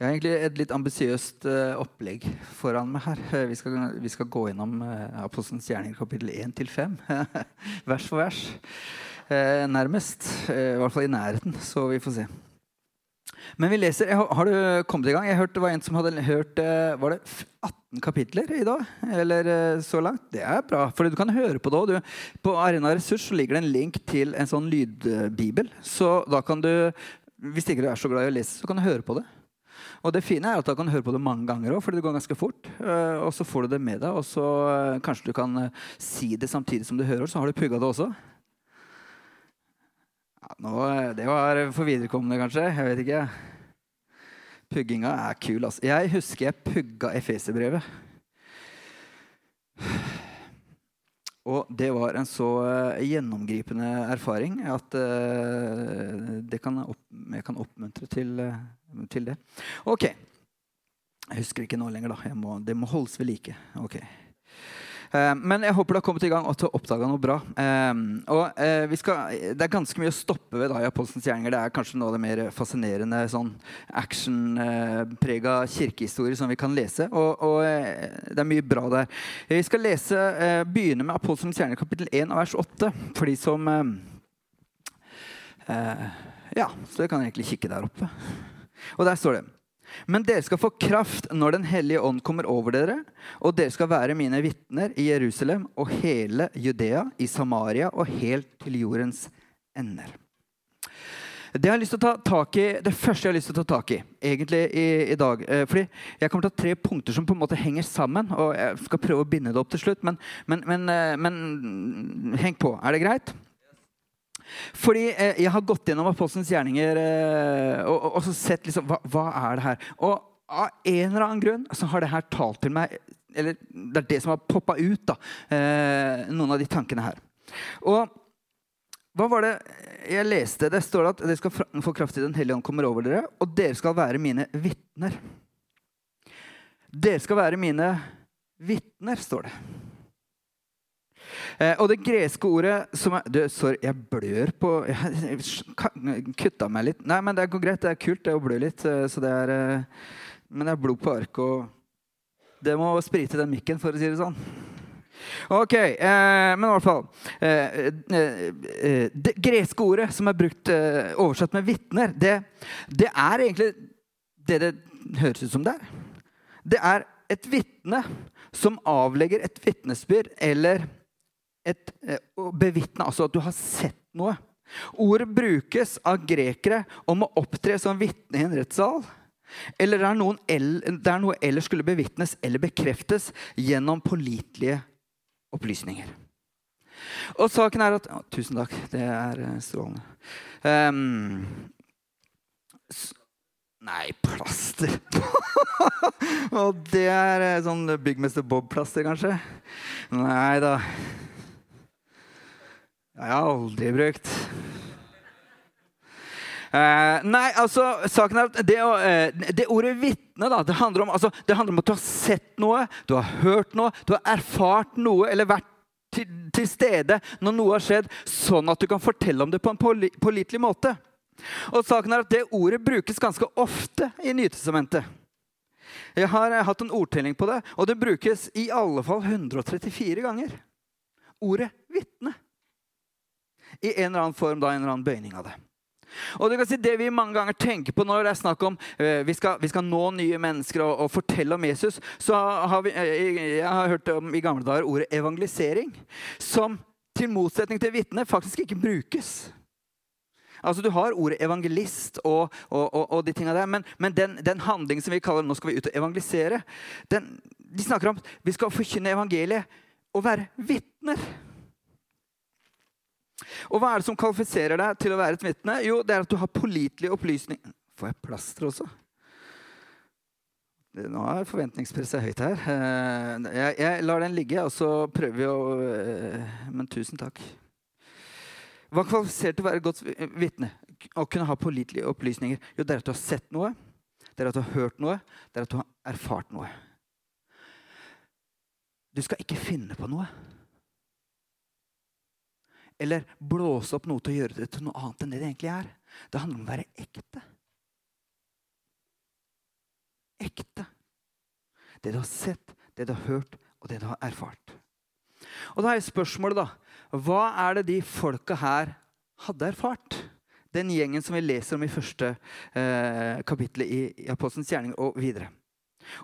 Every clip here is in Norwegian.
Jeg har egentlig et litt ambisiøst uh, opplegg foran meg her. Uh, vi, skal, vi, skal, gå gjennom uh, Apostelens gjerninger kapittel 1 til 5. vers for vers. nærmest. I hvert fall i nærheten. Så vi får se. Men vi leser, har, du kommet i gang? Jeg hørte Det var en som hadde hørt var det 18 kapitler i dag. Eller så langt. Det er bra, for du kan høre på det òg. På Arena Ressurs ligger det en link til en sånn lydbibel. Så da kan du, hvis ikke du er så glad i å lese, så kan du høre på det. Og det fine er at du kan høre på det mange ganger òg, fordi det går ganske fort. Uh, og så får du det med deg, og så uh, kanskje du kan uh, si det samtidig som du hører, så har du pugga det også. Ja, nå, det var for viderekommende, kanskje. Jeg vet ikke. Pugginga er kul. altså. Jeg husker jeg pugga Efeserbrevet. Og det var en så gjennomgripende erfaring at det kan opp, jeg kan oppmuntre til til det. Ok. Jeg husker ikke nå lenger. da. Må, det må holdes ved like. Ok. Uh, men jeg håper du har kommet i gang og oppdaga noe bra. Uh, og vi skal, Det er ganske mye å stoppe ved da, i Apostelens gjerninger. Det er kanskje noe av det mer fascinerende sånn actionprega kirkehistorie som vi kan lese. Og, og det er mye bra der. Vi skal lese, begynne med Apostelens gjerninger kapittel 1 vers 8. For de som Ja, så dere kan egentlig kikke der oppe. Og der står det men dere skal få kraft når Den hellige ånd kommer over dere, og dere skal være mine vitner i Jerusalem og hele Judea, i Samaria og helt til jordens ender. Det, jeg har lyst til å ta tak i, det første jeg har lyst til å ta tak i egentlig i, i dag eh, fordi Jeg kommer til å ha tre punkter som på en måte henger sammen. og Jeg skal prøve å binde det opp til slutt, men, men, men, eh, men heng på. Er det greit? Fordi eh, jeg har gått gjennom apostelens gjerninger eh, og, og, og, sett liksom, hva, hva, er det her. Og av en eller annen grunn så har det her talt til meg Eller det er det som har poppa ut, da, eh, noen av de tankene her. Og hva var det jeg leste? Det står at dere skal få kraft til Den hellige ånd kommer over dere, og dere skal være mine vitner. Dere skal være mine vitner, står det. Eh, og det greske ordet som er du, Sorry, jeg blør på Jeg kutta meg litt. Nei, men det går greit. Det er kult det å blø litt. Eh, så det er, eh, men det er blod på arket, og det må sprite den mikken, for å si det sånn. Ok, eh, men i hvert fall eh, eh, Det greske ordet som er brukt oversatt med 'vitner', det, det, er egentlig det det høres ut som det er. Det er et vitne som avlegger et vitnesbyrd eller et, eh, å bevitne, altså at du har sett noe. Ordet brukes av grekere om å opptre som vitne i en rettssal. Eller der, noen, der noe ellers skulle bevitnes eller bekreftes gjennom pålitelige opplysninger. Og saken er at å, Tusen takk. Det er eh, strålende. Um, Nei, plaster. Og det er eh, sånn byggmester Bob-plaster, kanskje? Nei da. Det har jeg aldri brukt. Eh, nei, altså, saken er at det, uh, det ordet vitne det, handler om, altså, det handler om at du har sett noe, du har hørt noe, du har erfart noe eller vært til, til stede når noe har skjedd, sånn at du kan fortelle om det på en pålitelig måte. Og saken er at Det ordet brukes ganske ofte i Nytestamentet. Jeg har uh, hatt en ordtelling på det, og det brukes i alle fall 134 ganger. Ordet vitne i en eller annen form, da, en eller annen bøyning av det. Og du kan si Det vi mange ganger tenker på når det er snakk om eh, vi, skal, vi, skal, nå nye mennesker og, og, fortelle om Jesus, så har vi, uh, jeg har hørt om i gamle dager ordet evangelisering, som til motsetning til vitne faktisk ikke brukes. Altså Du har ordet evangelist og, og, og de tinga der, men, men den, den, handlingen som vi kaller nå skal vi ut og evangelisere, den, de snakker om vi skal forkynne evangeliet og være vitner. Og hva er det som kvalifiserer deg til å være et vitne? Jo, det er at du har pålitelige opplysning. Får jeg plaster også? Nå er forventningspresset høyt her. Eh, jeg, jeg, lar den ligge, og så prøver vi å eh, Men tusen takk. Hva kvalifiserer til å være et godt vitne? Å kunne ha pålitelige opplysninger? Jo, det er at du har sett noe, det er at du har hørt noe, det er at du har erfart noe. Du skal ikke finne på noe eller blåse opp noe til å gjøre det til noe annet enn det det egentlig er. Det handler om å være ekte. Ekte. det du har sett, det du har hørt, og det du har erfart. Og da er spørsmålet, da Hva er det de folka her hadde erfart? Den gjengen som vi leser om i første eh, kapittel i, i Apostelens gjerning og videre.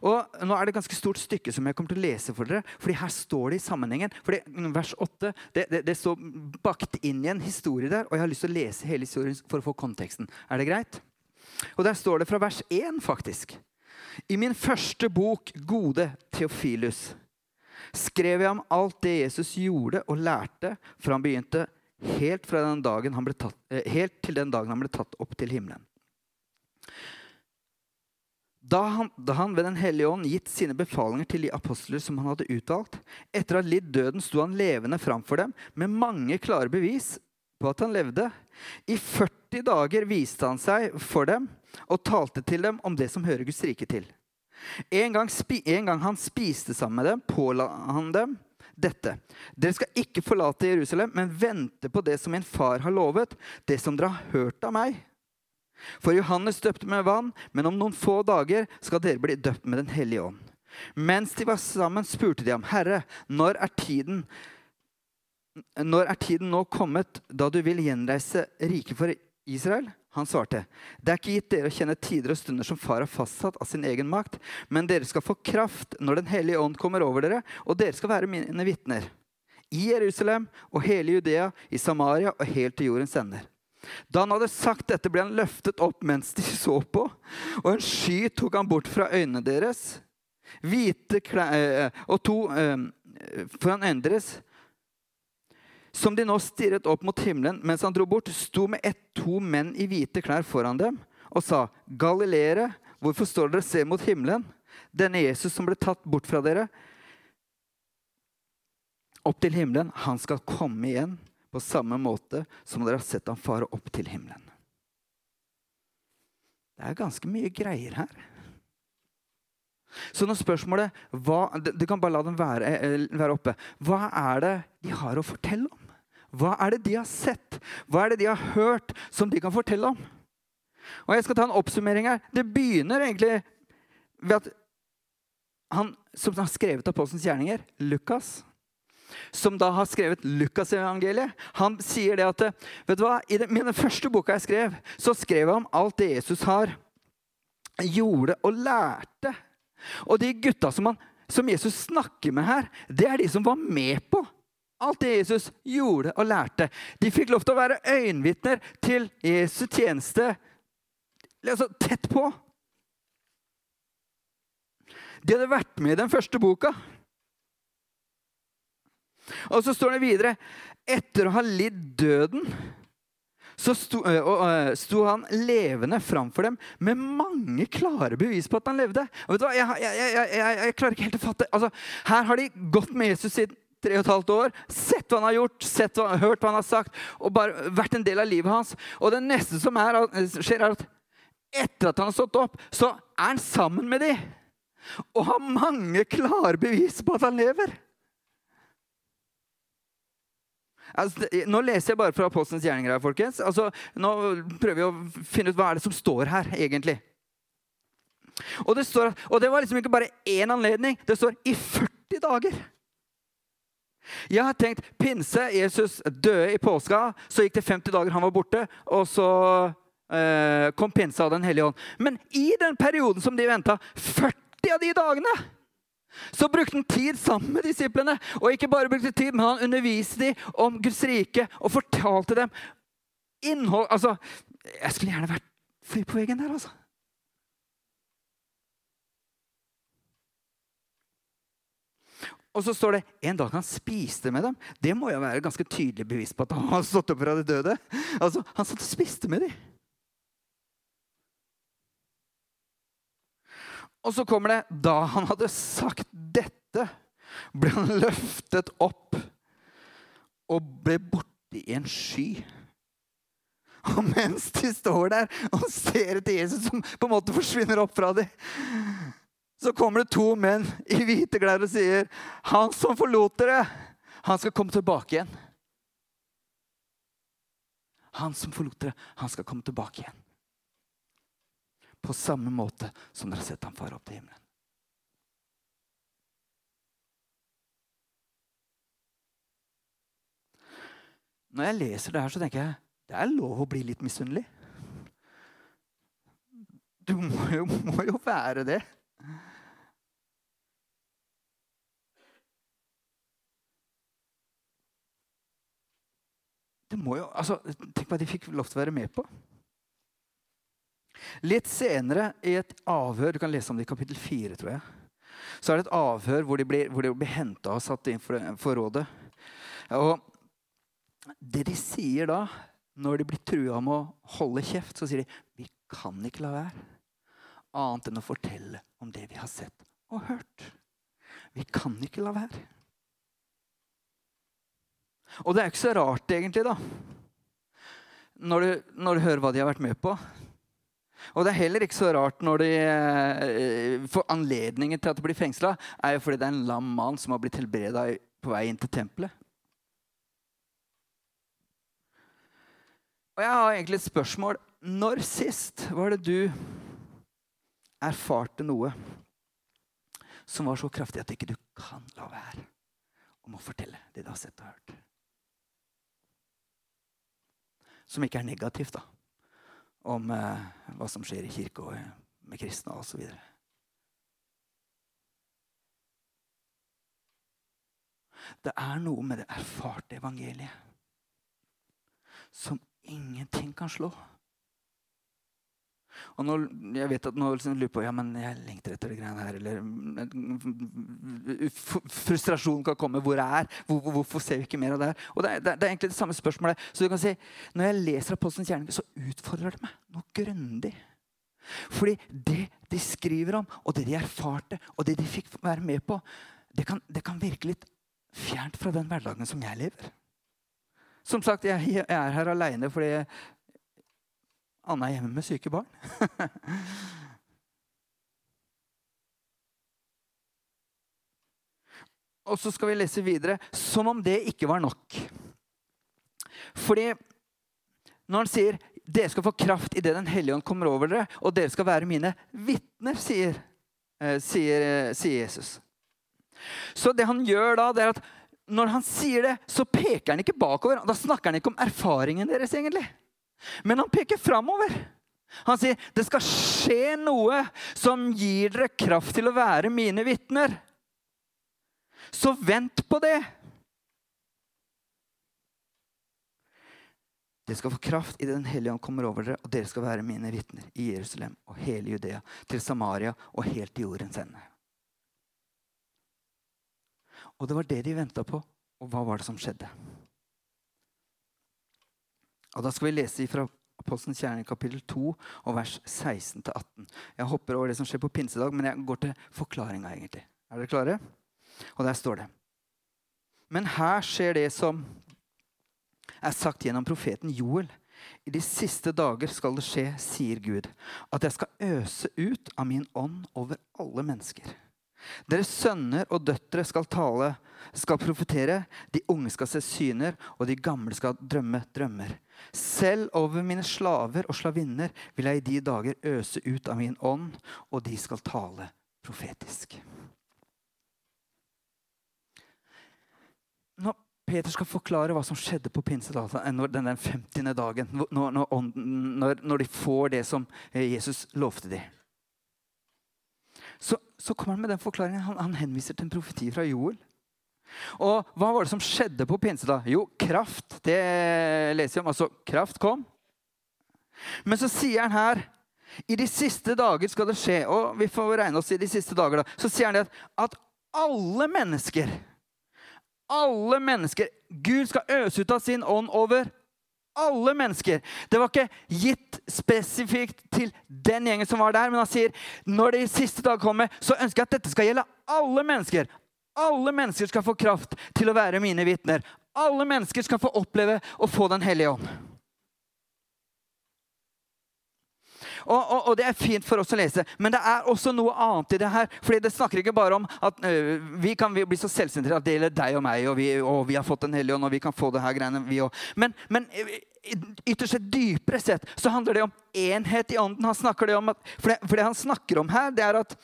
Og nå er det et ganske stort stykke som jeg kommer til å lese for dere. fordi her står det i sammenhengen. fordi Vers 8 det, det, det står bakt inn i en historie der. Og jeg har lyst til å lese hele historien for å få konteksten. Er det greit? Og der står det fra vers 1, faktisk. I min første bok, 'Gode Theofilus', skrev jeg om alt det Jesus gjorde og lærte fra han begynte, helt, tatt, eh, helt til den dagen han ble tatt opp til himmelen. Da han, da han, ved Den hellige ånd gitt sine befalinger til de apostler som han hadde utvalgt, etter å ha lidd døden, sto han levende framfor dem med mange klare bevis på at han levde. I 40 dager viste han seg for dem og talte til dem om det som hører Guds rike til. En gang, en gang han spiste sammen med dem, påla han dem dette. Dere skal ikke forlate Jerusalem, men vente på det som min far har lovet, det som dere har hørt av meg. For Johannes døpte med vann, men om noen få dager skal dere bli døpt med Den hellige ånd. Mens de var sammen, spurte de ham, Herre, når er tiden når er tiden nå kommet da du vil gjenreise riket for Israel? Han svarte, det er ikke gitt dere å kjenne tider og stunder som far har fastsatt av sin egen makt, men dere skal få kraft når Den hellige ånd kommer over dere, og dere skal være mine vitner. I Jerusalem og hele Judea, i Samaria og helt til jordens ender. Da han hadde sagt dette, ble han løftet opp mens de så på, og en sky tok han bort fra øynene deres. Hvite klær, eh, og to eh, foran øynene deres som de nå stirret opp mot himmelen mens han dro bort, sto med ett to menn i hvite klær foran dem og sa, 'Galileere, hvorfor står dere og ser mot himmelen?' Denne Jesus som ble tatt bort fra dere opp til himmelen, han skal komme igjen på samme måte som dere har sett ham fare opp til himmelen. Det er ganske mye greier her. Så når spørsmålet hva, Du kan bare la dem være, eh, være oppe. Hva er det de har å fortelle om? Hva er det de har sett? Hva er det de har hørt som de kan fortelle om? Og Jeg skal ta en oppsummering her. Det begynner egentlig ved at han som har skrevet Apostelens gjerninger, Lukas, som da har skrevet Lukasevangeliet, han sier det at vet du hva, I den, den første boka jeg skrev, så skrev jeg om alt det Jesus har gjorde og lærte. Og de gutta som, han, som Jesus snakker med her, det er de som var med på alt det Jesus gjorde og lærte. De fikk lov til å være øyenvitner til Jesu tjeneste altså, tett på. De hadde vært med i den første boka. Og så står det videre Etter å ha lidd døden så sto, øh, sto, han levende framfor dem med mange klare bevis på at han levde. Og vet du hva? Jeg, jeg, jeg, jeg klarer ikke helt å fatte altså, Her har de gått med Jesus siden tre og et halvt år, sett hva han har gjort, hva, hørt hva han har sagt, og bare vært en del av livet hans. Og det neste som er, skjer, er at etter at han har stått opp, så er han sammen med dem. Og har mange klare bevis på at han lever. Altså, nå leser jeg bare fra Apostelens gjerninger. her, folkens. Altså, nå prøver vi å finne ut hva er det som står her, egentlig. Og det, står, og det var liksom ikke bare én anledning. Det står i 40 dager. Jeg har tenkt pinse. Jesus døde i påska. Så gikk det 50 dager han var borte. Og så eh, kom pinse av Den hellige ånd. Men i den perioden som de venta, 40 av de dagene, så brukte han tid sammen med disiplene. Og ikke bare brukte tid, men han underviste dem om Guds rike og fortalte dem innhold Altså, jeg skulle gjerne vært fly på veggen der, altså. Og så står det en dag han spiste med dem. Det må jo være ganske tydelig bevis på at han har stått opp fra de døde. Altså, Han satt og spiste med dem. Og så kommer det Da han hadde sagt dette, ble han løftet opp og ble borte i en sky. Og mens de står der og ser etter Jesus som på en måte forsvinner opp fra dem, så kommer det to menn i hvite klær og sier, 'Han som forlot dere, han skal komme tilbake igjen.' Han som forlot dere, han skal komme tilbake igjen på samme måte som dere har sett ham fare opp til himmelen. Når jeg leser det her, så tenker jeg det er lov å bli litt misunnelig. Du må jo, må jo være det. Det må jo, altså, Tenk hva de fikk lov til å være med på. Litt senere, i et avhør Du kan lese om det i kapittel 4, tror jeg. Så er det et avhør hvor de blir, hvor blir henta og satt inn for, for, rådet. Og det de sier da, når de blir trua med å holde kjeft, så sier de vi kan ikke la være annet enn å fortelle om det vi har sett og hørt. Vi kan ikke la være. Og det er ikke så rart, egentlig, da. Når du, når du hører hva de har vært med på. Og det er heller ikke så rart når de eh, får anledningen til at de blir fengsla, er jo fordi det er en lam mann som har blitt helbreda på vei inn til tempelet. Og jeg har egentlig et spørsmål. Når sist var det du erfarte noe som var så kraftig at ikke du kan la være om å fortelle det du har sett og hørt? Som ikke er negativt, da om eh, hva som skjer i kirka eh, med kristne osv. Det er noe med det erfarte evangeliet som ingenting kan slå. Og nå, jeg vet at nå liksom lurer på ja, men jeg lengter etter det greiene her. Eller frustrasjonen frustrasjon kan komme. Hvor er hvor, Hvorfor ser vi ikke mer av det her? Og det er, det er, egentlig det samme spørsmålet. Så du kan si, Når jeg leser Apostelens gjerning, så utfordrer det meg noe grundig. Fordi det de skriver om, og det de erfarte, og det de fikk være med på, det kan, det kan virke litt fjernt fra den hverdagen som jeg lever. Som sagt, jeg, er her aleine fordi Anna er hjemme med syke barn. Og så skal vi lese videre som om det ikke var nok. Fordi når han sier dere skal få kraft idet Den hellige ånd kommer over dere, og dere skal være mine vitner, sier, eh, sier, eh, sier, Jesus. Så det han gjør da, det er at når han sier det, så peker han ikke bakover. Da snakker han ikke om erfaringen deres, egentlig. Men han peker framover. Han sier det skal skje noe som gir dere kraft til å være mine vitner. Så vent på det. Dere skal få kraft i Den hellige ånd kommer over dere, og dere skal være mine vitner i Jerusalem og hele Judea, til Samaria og helt til jordens ende. Og det var det de venta på. Og hva var det som skjedde? Og Da skal vi lese fra Apostelens kjerne kapittel 2 og vers 16-18. Jeg hopper over det som skjer på pinsedag, men jeg går til forklaringa. egentlig. Er dere klare? Og der står det. Men her skjer det som er sagt gjennom profeten Joel. I de siste dager skal det skje, sier Gud, at jeg skal øse ut av min ånd over alle mennesker. Deres sønner og døtre skal tale, skal profetere, de unge skal se syner, og de gamle skal drømme drømmer. Selv over mine slaver og slavinner vil jeg i de dager øse ut av min ånd, og de skal tale profetisk. Når Peter skal forklare hva som skjedde på pinsedata den 50. dagen, når, når, når, de får det som Jesus lovte dem, så, så kommer han med den forklaringen. Han, han henviser til en profeti fra Joel. Og hva var det som skjedde på pinsedag? Jo, kraft. Det leser vi om. Altså, kraft kom. Men så sier han her i de siste dager skal det skje. Og vi får regne oss i de siste dager, da. Så sier han det at, alle mennesker Alle mennesker Gud skal øse ut av sin ånd over alle mennesker. Det var ikke gitt spesifikt til den gjengen som var der, men han sier når de siste dag kommer, så ønsker jeg at dette skal gjelde alle mennesker. Alle mennesker skal få kraft til å være mine vitner. Alle mennesker skal få oppleve å få Den hellige ånd. Og, og, og, Det er fint for oss å lese, men det er også noe annet i det her. fordi Det snakker ikke bare om at uh, vi kan bli så selvsentrerte at det gjelder deg og meg, og vi, og vi har fått Den hellige og vi kan få det her greiene, vi òg. Men, men ytterst sett dypere sett så handler det om enhet i ånden. Han snakker det om at, for, det, for det han snakker om her, det er at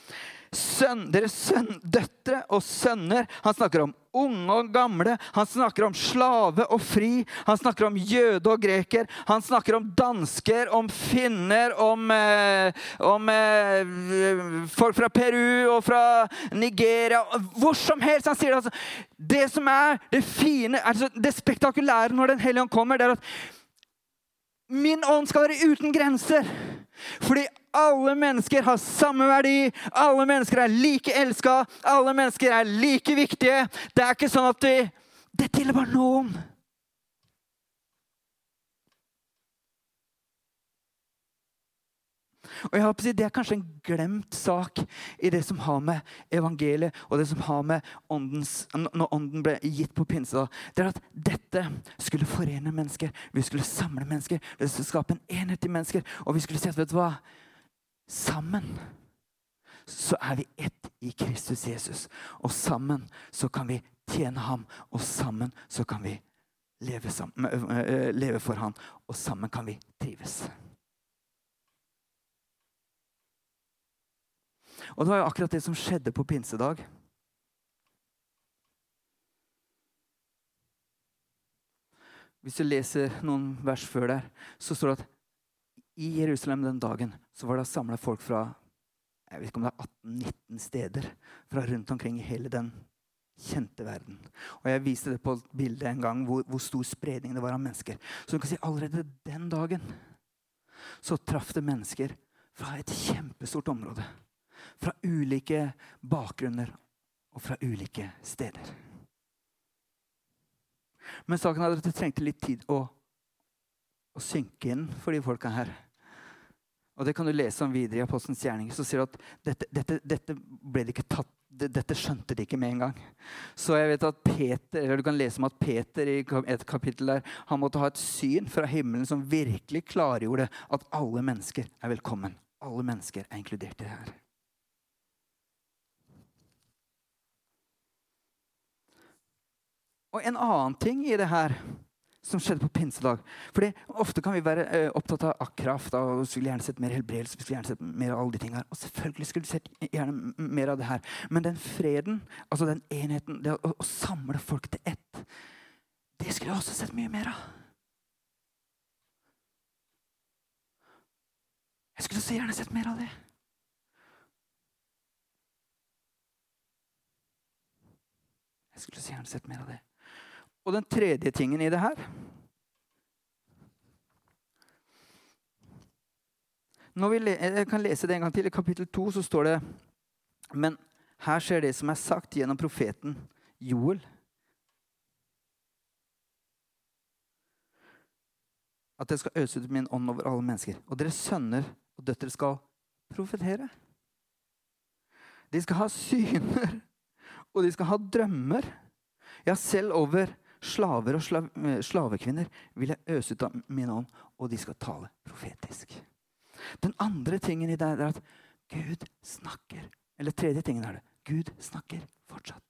sønn, deres sønn, døtre og sønner Han snakker om unge og gamle. Han snakker om slave og fri. Han snakker om jøde og greker. Han snakker om dansker, om finner, om, eh, om eh, folk fra Peru og fra Nigeria. Hvor som helst. Han sier altså, det som er det fine, altså det spektakulære når Den hellige ånd kommer, det er at min ånd skal være uten grenser. Fordi alle mennesker har samme verdi. Alle mennesker er like elska. Alle mennesker er like viktige. Det er ikke sånn at vi, det tilhører noen. Og jeg håper Det er kanskje en glemt sak i det som har med evangeliet og det som har med åndens, når ånden ble gitt på pinsedag. Det er at dette skulle forene mennesker. Vi skulle samle mennesker. Vi skulle skape en enhet i mennesker. Og vi skulle si at vet du hva? Sammen så er vi ett i Kristus Jesus. Og sammen så kan vi tjene ham. Og sammen så kan vi leve, sammen, leve for ham. Og sammen kan vi trives. Og det var jo akkurat det som skjedde på pinsedag. Hvis du leser noen vers før der, så står det at i Jerusalem den dagen så var det samla folk fra jeg vet ikke om det er 18-19 steder fra rundt omkring i hele den kjente verden. Og Jeg viste det på bildet en gang, hvor, hvor stor spredning det var av mennesker. Så du kan si allerede den dagen så traff det mennesker fra et kjempestort område fra ulike bakgrunner og fra ulike steder. Men saken er at det trengte litt tid å, å synke inn for de folka her. Og Det kan du lese om videre i Apostelens gjerninger. Så sier du at dette, dette, dette, ikke tatt, dette skjønte de ikke med en gang. Så jeg vet at Peter, eller Du kan lese om at Peter i et kapittel der, han måtte ha et syn fra himmelen som virkelig klargjorde at alle mennesker er velkommen. Alle mennesker er inkludert i det her. Og en annen ting i det her som skjedde på pinsedag. Fordi Ofte kan vi være uh, opptatt av kraft og vi skulle gjerne sett mer helbredelse. vi skulle gjerne sett mer av alle de tingene Og selvfølgelig skulle vi sett gjerne mer av det her. Men den freden, altså den enheten, det å, å samle folk til ett, det skulle jeg også sett mye mer av. Jeg skulle så gjerne sett mer av det. Jeg skulle så gjerne sett mer av det. Og den tredje tingen i det her Når vi jeg kan lese det en gang til. I kapittel 2 så står det Men her skjer det som er sagt gjennom profeten Joel. At jeg skal øse ut min ånd over alle mennesker. Og deres sønner og døtre skal profetere. De skal ha syner, og de skal ha drømmer. Ja, selv over slaver og slav, eh, slavekvinner vil jeg øse ut av min ånd, og de skal tale profetisk. Den andre tingen i det er at Gud snakker. Eller tredje tingen er det. Gud snakker fortsatt.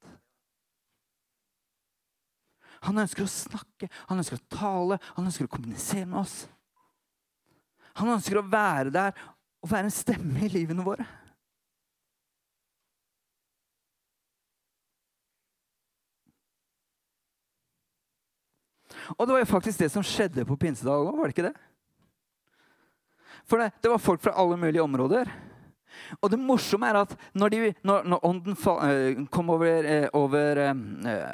Han ønsker å snakke, han ønsker å tale, han ønsker å kommunisere med oss. Han ønsker å være der og være en stemme i livene våre. Og det var jo faktisk det som skjedde på pinsedag òg, var det ikke det? For det, det, var folk fra alle mulige områder. Og det morsomme er at når, de, når, når ånden eh, kom over, eh, over eh,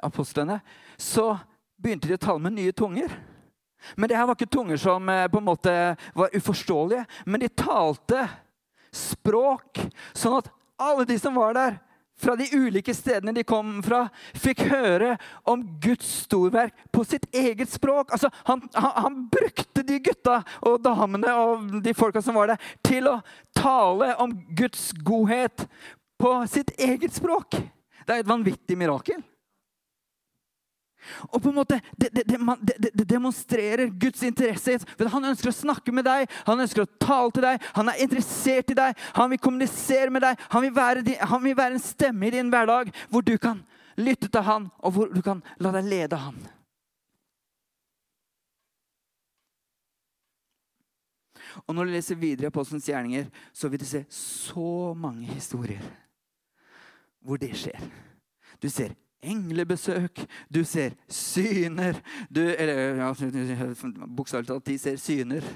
apostlene, så begynte de å tale med nye tunger. Men det her var ikke tunger som på en måte var uforståelige. Men de talte språk, sånn at alle de som var der, fra de ulike stedene de kom fra, fikk høre om Guds storverk på sitt eget språk. Altså, han, han, han, brukte de gutta og damene og de folka som var der, til å tale om Guds godhet på sitt eget språk. Det er et vanvittig mirakel. Og på en måte, det, det, det, det, demonstrerer Guds interesse. For Han ønsker å snakke med deg, han ønsker å tale til deg, han er interessert i deg, han vil kommunisere med deg. Han vil være, han vil være en stemme i din hverdag hvor du kan lytte til han, og hvor du kan la deg lede han. Og Når du leser videre i Apostelens gjerninger, så vil du se så mange historier hvor det skjer. Du ser englebesøk, du ser syner du, Eller ja, bokstavelig talt, de ser syner.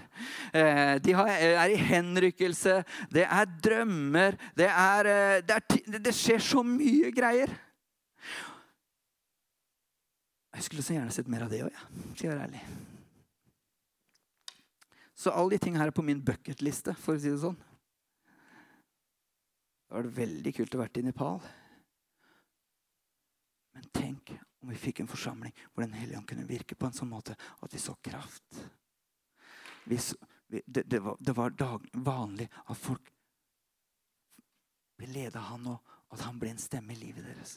Eh, de har, er i henrykkelse, det er drømmer det, er, eh, det, er, det skjer så mye greier. Jeg skulle så gjerne sett mer av det òg, ja. skal jeg være ærlig. Så alle de tingene her er på min bucketliste, for å si det sånn. Det var veldig kult å vært i Nepal. Men tenk om vi fikk en forsamling hvor Den hellige ånd kunne virke på en sånn måte at vi så kraft. Vi så, vi, det, det, var, det, var, dag, vanlig at folk ble ledet av han, og at han ble en stemme i livet deres.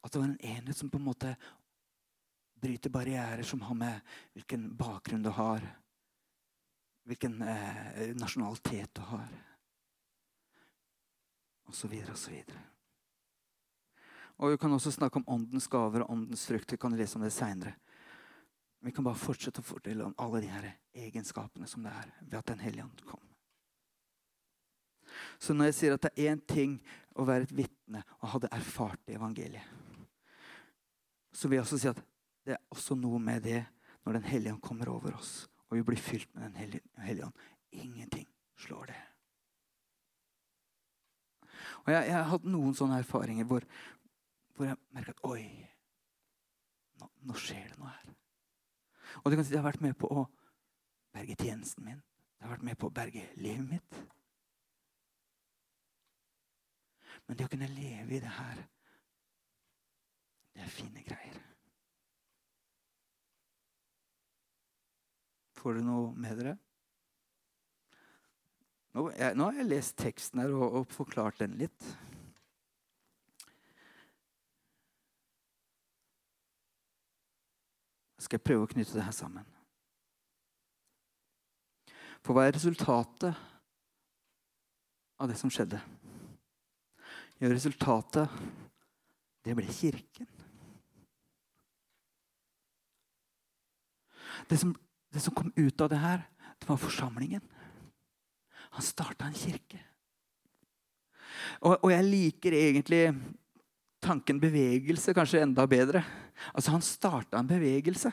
At det var en enhet som på en måte bryter barrierer som har med hvilken bakgrunn du har, hvilken eh, nasjonalitet du har så videre og. Og Vi kan også snakke om åndens gaver og åndens frukt. Vi kan lese om det seinere. Vi kan bare fortsette å fortelle om alle de her egenskapene som det er ved at Den hellige ånd kom. Så når jeg sier at det er én ting å være et vitne og ha det erfart i evangeliet, så vil jeg også si at det er også noe med det når Den hellige ånd kommer over oss, og vi blir fylt med Den hellige ånd. Ingenting slår det. Og jeg, jeg har hatt noen sånne erfaringer hvor, hvor jeg merker at Oi, nå, nå, skjer det noe her. Og du kan si jeg har vært med på å berge tjenesten min. Jeg har vært med på å berge livet mitt. Men det å kunne leve i det her, det er fine greier. Får du noe med dere? Nå, jeg, nå har jeg lest teksten her og, og forklart den litt. skal jeg prøve å knytte det her sammen. For hva er resultatet av det som skjedde? Jo, resultatet, det ble kirken. Det som, det som kom ut av det her, det var forsamlingen. Han starta en kirke. Og, og, jeg liker egentlig tanken bevegelse kanskje enda bedre. Altså, han starta en bevegelse.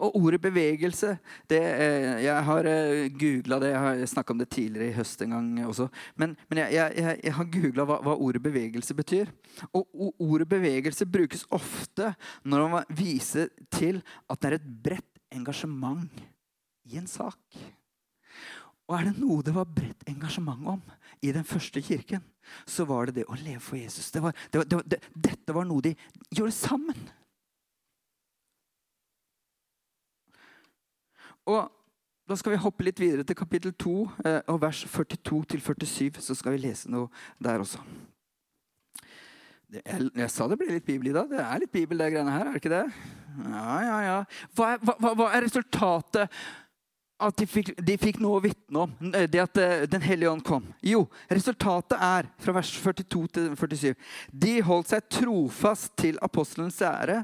Og ordet bevegelse det, eh, Jeg har eh, googla det. Jeg har snakka om det tidligere i høst en gang også. Men, men jeg, jeg, jeg, har googla hva, hva, ordet bevegelse betyr. Og ordet bevegelse brukes ofte når man viser til at det er et bredt engasjement i en sak. Og er det noe det var bredt engasjement om i den første kirken, så var det det å leve for Jesus. Det var, det var, det, dette var noe de gjorde sammen. Og Da skal vi hoppe litt videre til kapittel 2 eh, og vers 42-47. Så skal vi lese noe der også. Jeg, jeg, sa det ble litt bibel i dag. Det er litt bibel, det greiene her. er det ikke det? Ja, ja, ja. Hva er, hva, hva er resultatet at de fikk, de fikk, noe å vitne om, eh, det at uh, Den hellige ånd kom? Jo, resultatet er, fra vers 42 til 47, de holdt seg trofast til apostelens ære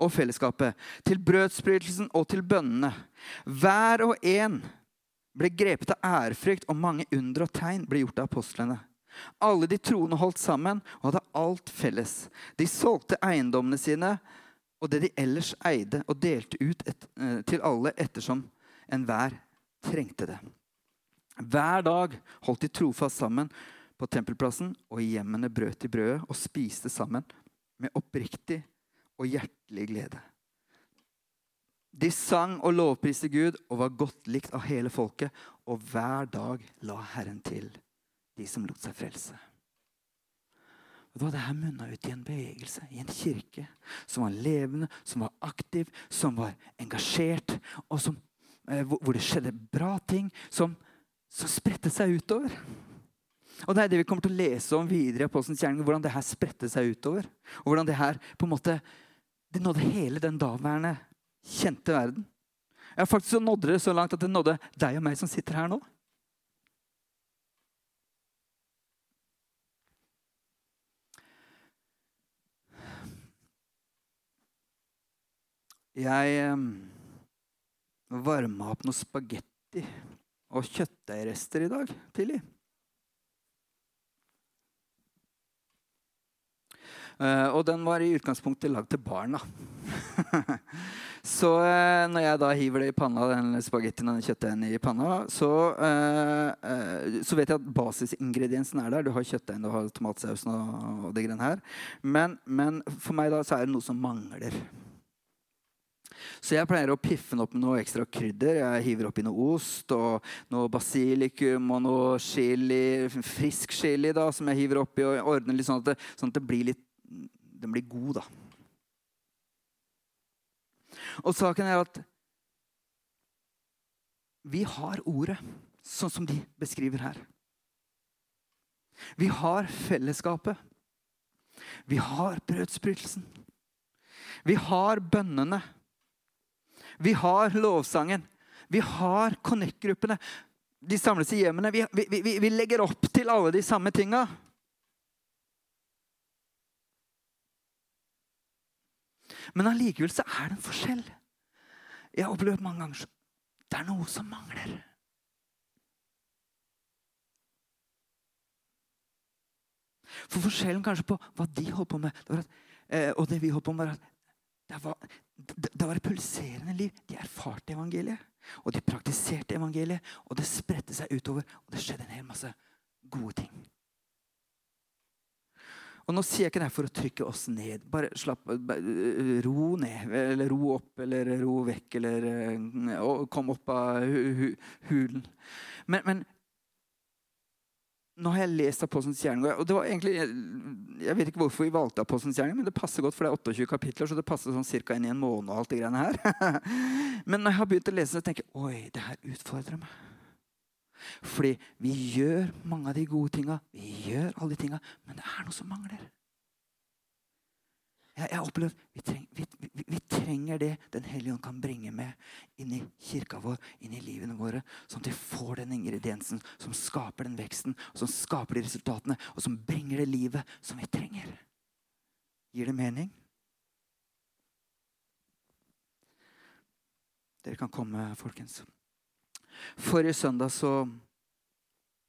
og fellesskapet, til brødsbrytelsen og til bønnene. Hver og en ble grepet av ærefrykt, og mange under og tegn ble gjort av apostlene. Alle de troende holdt sammen og hadde alt felles. De solgte eiendommene sine og det de ellers eide, og delte ut et, uh, til alle ettersom enhver trengte det. Hver dag holdt de trofast sammen på tempelplassen, og i hjemmene brøt de brødet og spiste sammen med oppriktig og hjertelig glede. De sang og lovpriste Gud og var godt likt av hele folket, og hver dag la Herren til de som lot seg frelse. Og det her munna ut i en bevegelse, i en kirke, som var levende, som var aktiv, som var engasjert, og som hvor det skjedde bra ting som, som spredte seg utover. Og Det er det vi kommer til å lese om videre i kjerning. Hvordan det her spredte seg utover. Og hvordan det her på en måte, det nådde hele den daværende kjente verden. Ja, faktisk så nådde det så langt at det nådde deg og meg som sitter her nå. Jeg ehm, varma opp noe spagetti og kjøttdeigrester i dag tidlig. Uh, og den var i utgangspunktet lagd til barna. så uh, når jeg da hiver det i panna, den spagettien og den kjøttdeigen i panna, så, uh, så, vet jeg at basisingrediensen er der. Du har kjøttdeigen, du har tomatsausen og, og det greiene her. Men, men, for meg da så er det noe som mangler. Så jeg pleier å piffe den opp med noe ekstra krydder. Jeg hiver oppi noe ost og noe basilikum og noe chili, frisk chili da, som jeg hiver oppi og ordner litt sånn at det, sånn at det blir litt Den blir god, da. Og saken er at vi har ordet, sånn som de beskriver her. Vi har fellesskapet. Vi har brødsbrytelsen. Vi har bønnene. Vi har lovsangen. Vi har connect-gruppene. De samles i hjemmene. Vi, vi, vi, vi, legger opp til alle de samme tinga. Men allikevel så er det en forskjell. Jeg har opplevd mange ganger at det er noe som mangler. For forskjellen kanskje på hva de holdt på med, det at, eh, og det vi holdt på med, var at det var, det var et pulserende liv. De erfarte evangeliet. Og de praktiserte evangeliet. Og det spredte seg utover. Og det skjedde en hel masse gode ting. Og Nå sier jeg ikke det for å trykke oss ned. Bare slapp, ro ned. Eller ro opp, eller ro vekk, eller eh, kom opp av hulen. Men, men nå har jeg lest Apostelens gjerning. og det var egentlig, Jeg vet ikke hvorfor vi valgte Apostelens gjerning, men det passer godt, for det er 28 kapitler, så det passer sånn cirka inn i en måned. og alt det greiene her. men når jeg har begynt å lese, så tenker jeg oi, det her utfordrer meg. Fordi vi gjør mange av de gode tinga, vi gjør alle de tinga, men det er noe som mangler. Jeg, jeg opplever vi, treng, vi, vi, vi, trenger det Den hellige ånd kan bringe med inn i kirka vår, inn i livene våre. Sånn at vi får den ingrediensen som skaper den veksten, som skaper de resultatene, og som bringer det livet som vi trenger. Gir det mening? Dere kan komme, folkens. Forrige søndag så,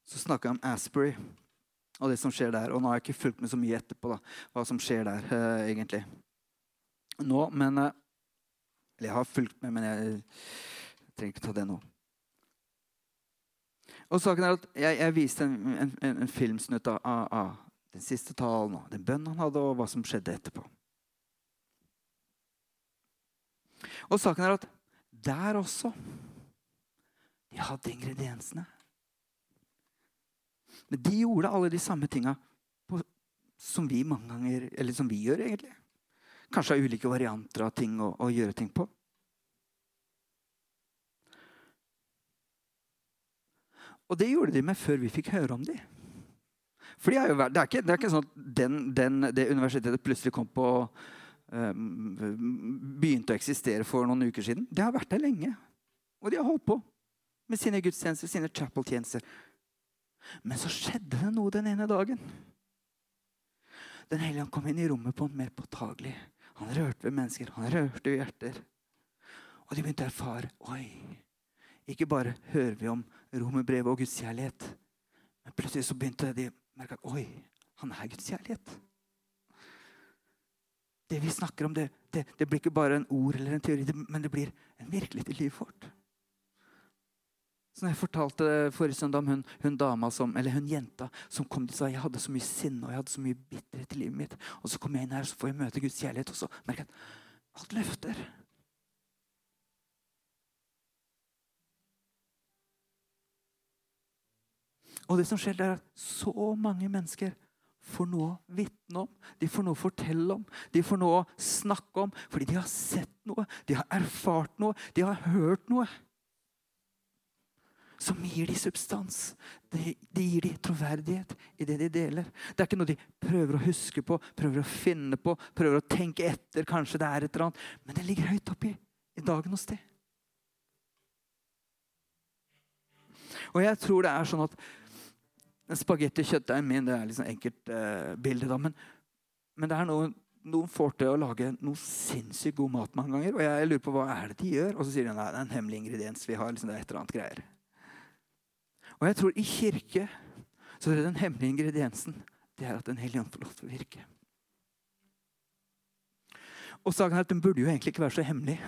så snakka jeg om Asbury og det som skjer der. Og nå har jeg ikke fulgt med så mye etterpå da, hva som skjer der, uh, egentlig. Nå, men uh, Eller jeg har fulgt med, men jeg, trenger ikke ta det nå. Og saken er at Jeg, jeg viste en, en, en, en filmsnutt av, av, den siste talen og den bønnen han hadde, og hva som skjedde etterpå. Og saken er at der også De hadde ingrediensene. Men de gjorde alle de samme tinga som vi mange ganger, eller som vi gjør, egentlig. Kanskje av ulike varianter av ting å, å gjøre ting på. Og det gjorde de med før vi fikk høre om dem. For de jo, det, er ikke, det, er ikke, sånn at den, den, det universitetet plutselig kom på um, Begynte å eksistere for noen uker siden. Det har vært der lenge. Og de har holdt på med sine gudstjenester, sine chapel-tjenester. Men så skjedde det noe den ene dagen. Den hellige kom inn i rommet på en mer påtagelig. Han rørte ved mennesker, han rørte ved hjerter. Og de begynte å erfare Oi, ikke bare hører vi om romerbrevet og Guds kjærlighet. Men plutselig så begynte de å merke at oi, han er Guds kjærlighet. Det vi snakker om, det, det, det blir ikke bare en ord eller en teori, det, men det blir en virkelighet i livet vårt. Når jeg fortalte forrige søndag om hun, hun, dama som, eller hun jenta som kom og sa jeg hadde så mye sinne og jeg hadde så mye bitterhet i livet mitt. Og så kom jeg inn her så får jeg møte Guds kjærlighet, og så merker jeg at alt løfter. Og det som skjer, det er at så mange mennesker får noe å vitne om, de får noe å fortelle om, de får noe å snakke om. Fordi de har sett noe, de har erfart noe, de har hørt noe som gir de substans. Det, de gir de troverdighet i det de deler. Det er ikke noe de prøver å huske på, prøver å finne på, prøver å tenke etter. Kanskje det er et eller annet. Men det ligger høyt oppi i dagen hos de. Og jeg tror det er sånn at spagetti-kjøttdeigen min det er liksom enkelt eh, da, men, men, det er noen, noen får til å lage noe sinnssykt god mat mange ganger. Og jeg lurer på hva er det de gjør? Og så sier de at det er en hemmelig ingrediens vi har. liksom det er et eller annet greier. Og jeg tror i kirke så er det den hemmelige ingrediensen det er at Den hellige ånd får lov til å virke. Og saken er at Den burde jo egentlig ikke være så hemmelig.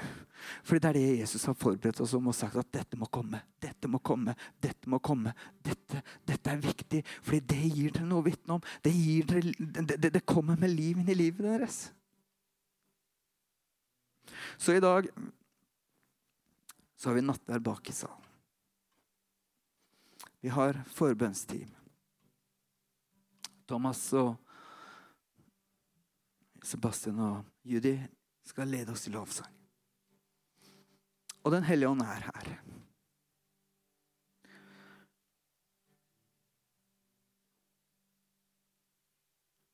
For det er det Jesus har forberedt oss om og sagt at dette må komme. Dette må komme, dette må komme. Dette, dette er viktig, fordi det gir dere noe å vitne om. Det, dere, det, det, det kommer med liv inn i livet deres. Så i dag så har vi nattverd bak i salen. Vi har forbønnsteam. Thomas og Sebastian og Judy skal lede oss i lovsang. Og Den hellige ånd er her.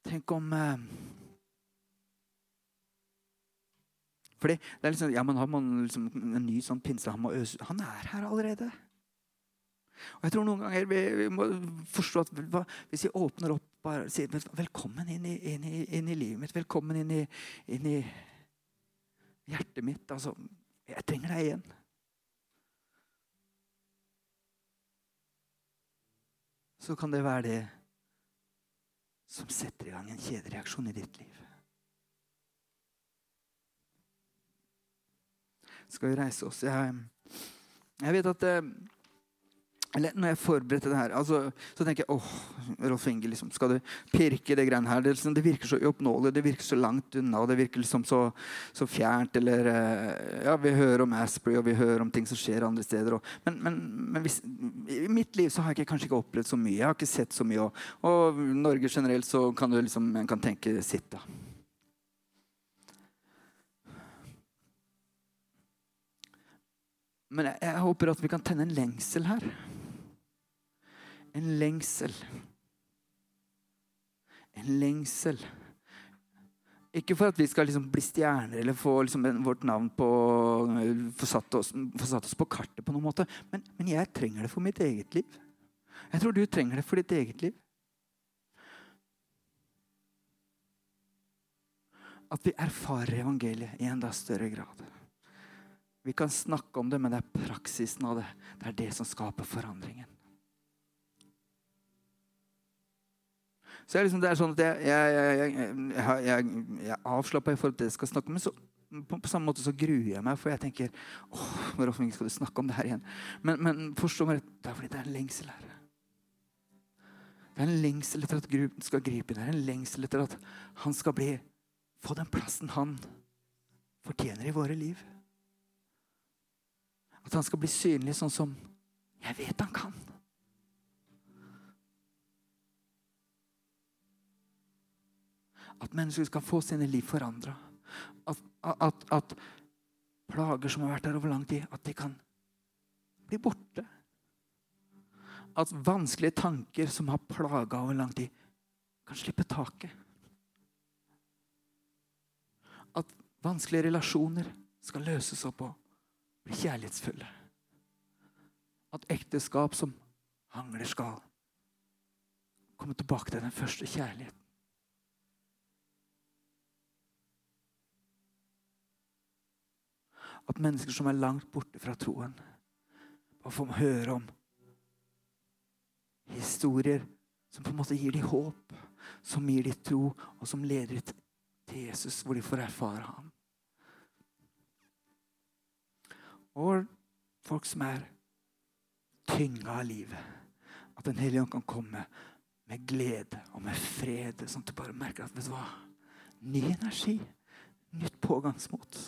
Tenk om eh, Fordi det er liksom, ja, man har man liksom en ny sånn pinse han, må øse, han er her allerede. Og jeg tror noen ganger vi, vi må forstå at hva, Hvis vi åpner opp bare sier velkommen inn i, inn, i, inn i, livet mitt, velkommen inn i, inn i hjertet mitt altså, Jeg trenger deg igjen. Så kan det være det som setter i gang en kjedereaksjon i ditt liv. Skal vi reise oss? Jeg, jeg vet at eh, eller når jeg forberedte det her, altså, så tenker jeg åh, Rolf Inge, liksom, skal du pirke det greiene her? Det, liksom, det, virker så uoppnåelig, det virker så langt unna, det virker liksom så, så fjernt. Eller eh, Ja, vi hører om Asprey, og vi hører om ting som skjer andre steder. Og, men, men, men hvis, i mitt liv så har jeg ikke, kanskje ikke opplevd så mye. Jeg har ikke sett så mye. Og, og Norge generelt så kan du liksom, en kan tenke sitt, da. Men jeg, jeg håper at vi kan tenne en lengsel her en lengsel. En lengsel. Ikke for at vi skal liksom bli stjerner eller få liksom vårt navn på få satt, oss, på kartet på noen måte. Men, men, jeg trenger det for mitt eget liv. Jeg tror du trenger det for ditt eget liv. At vi erfarer evangeliet i enda større grad. Vi kan snakke om det, men det er praksisen av det. Det er det som skaper forandringen. Så liksom, det er sånn at jeg, jeg, jeg, jeg, jeg avslapper i forhold til det jeg skal snakke om. Men så, på, på, samme måte så gruer jeg meg, for jeg tenker åh, hvor skal du snakke om det her igjen? Men, men forstå meg rett, det er fordi det er en lengsel her. Det er en lengsel etter at Gud skal gripe inn. Det er en lengsel etter at han skal bli, få den plassen han fortjener i våre liv. At han skal bli synlig sånn som jeg vet han kan. At mennesker skal få sine liv forandra. At, at, at, plager som har vært der over lang tid, at de kan bli borte. At vanskelige tanker som har plaga over lang tid, kan slippe taket. At vanskelige relasjoner skal løses opp og bli kjærlighetsfulle. At ekteskap som hangler, skal komme tilbake til den første kjærligheten. At mennesker som er langt borte fra troen, bare får høre om historier som på en måte gir dem håp, som gir dem tro, og som leder dem til Jesus, hvor de får erfare ham. Og folk som er tynga av livet. At Den hellige ånd kan komme med glede og med fred, sånn at du bare merker at vet du hva? Ny energi, nytt pågangsmot.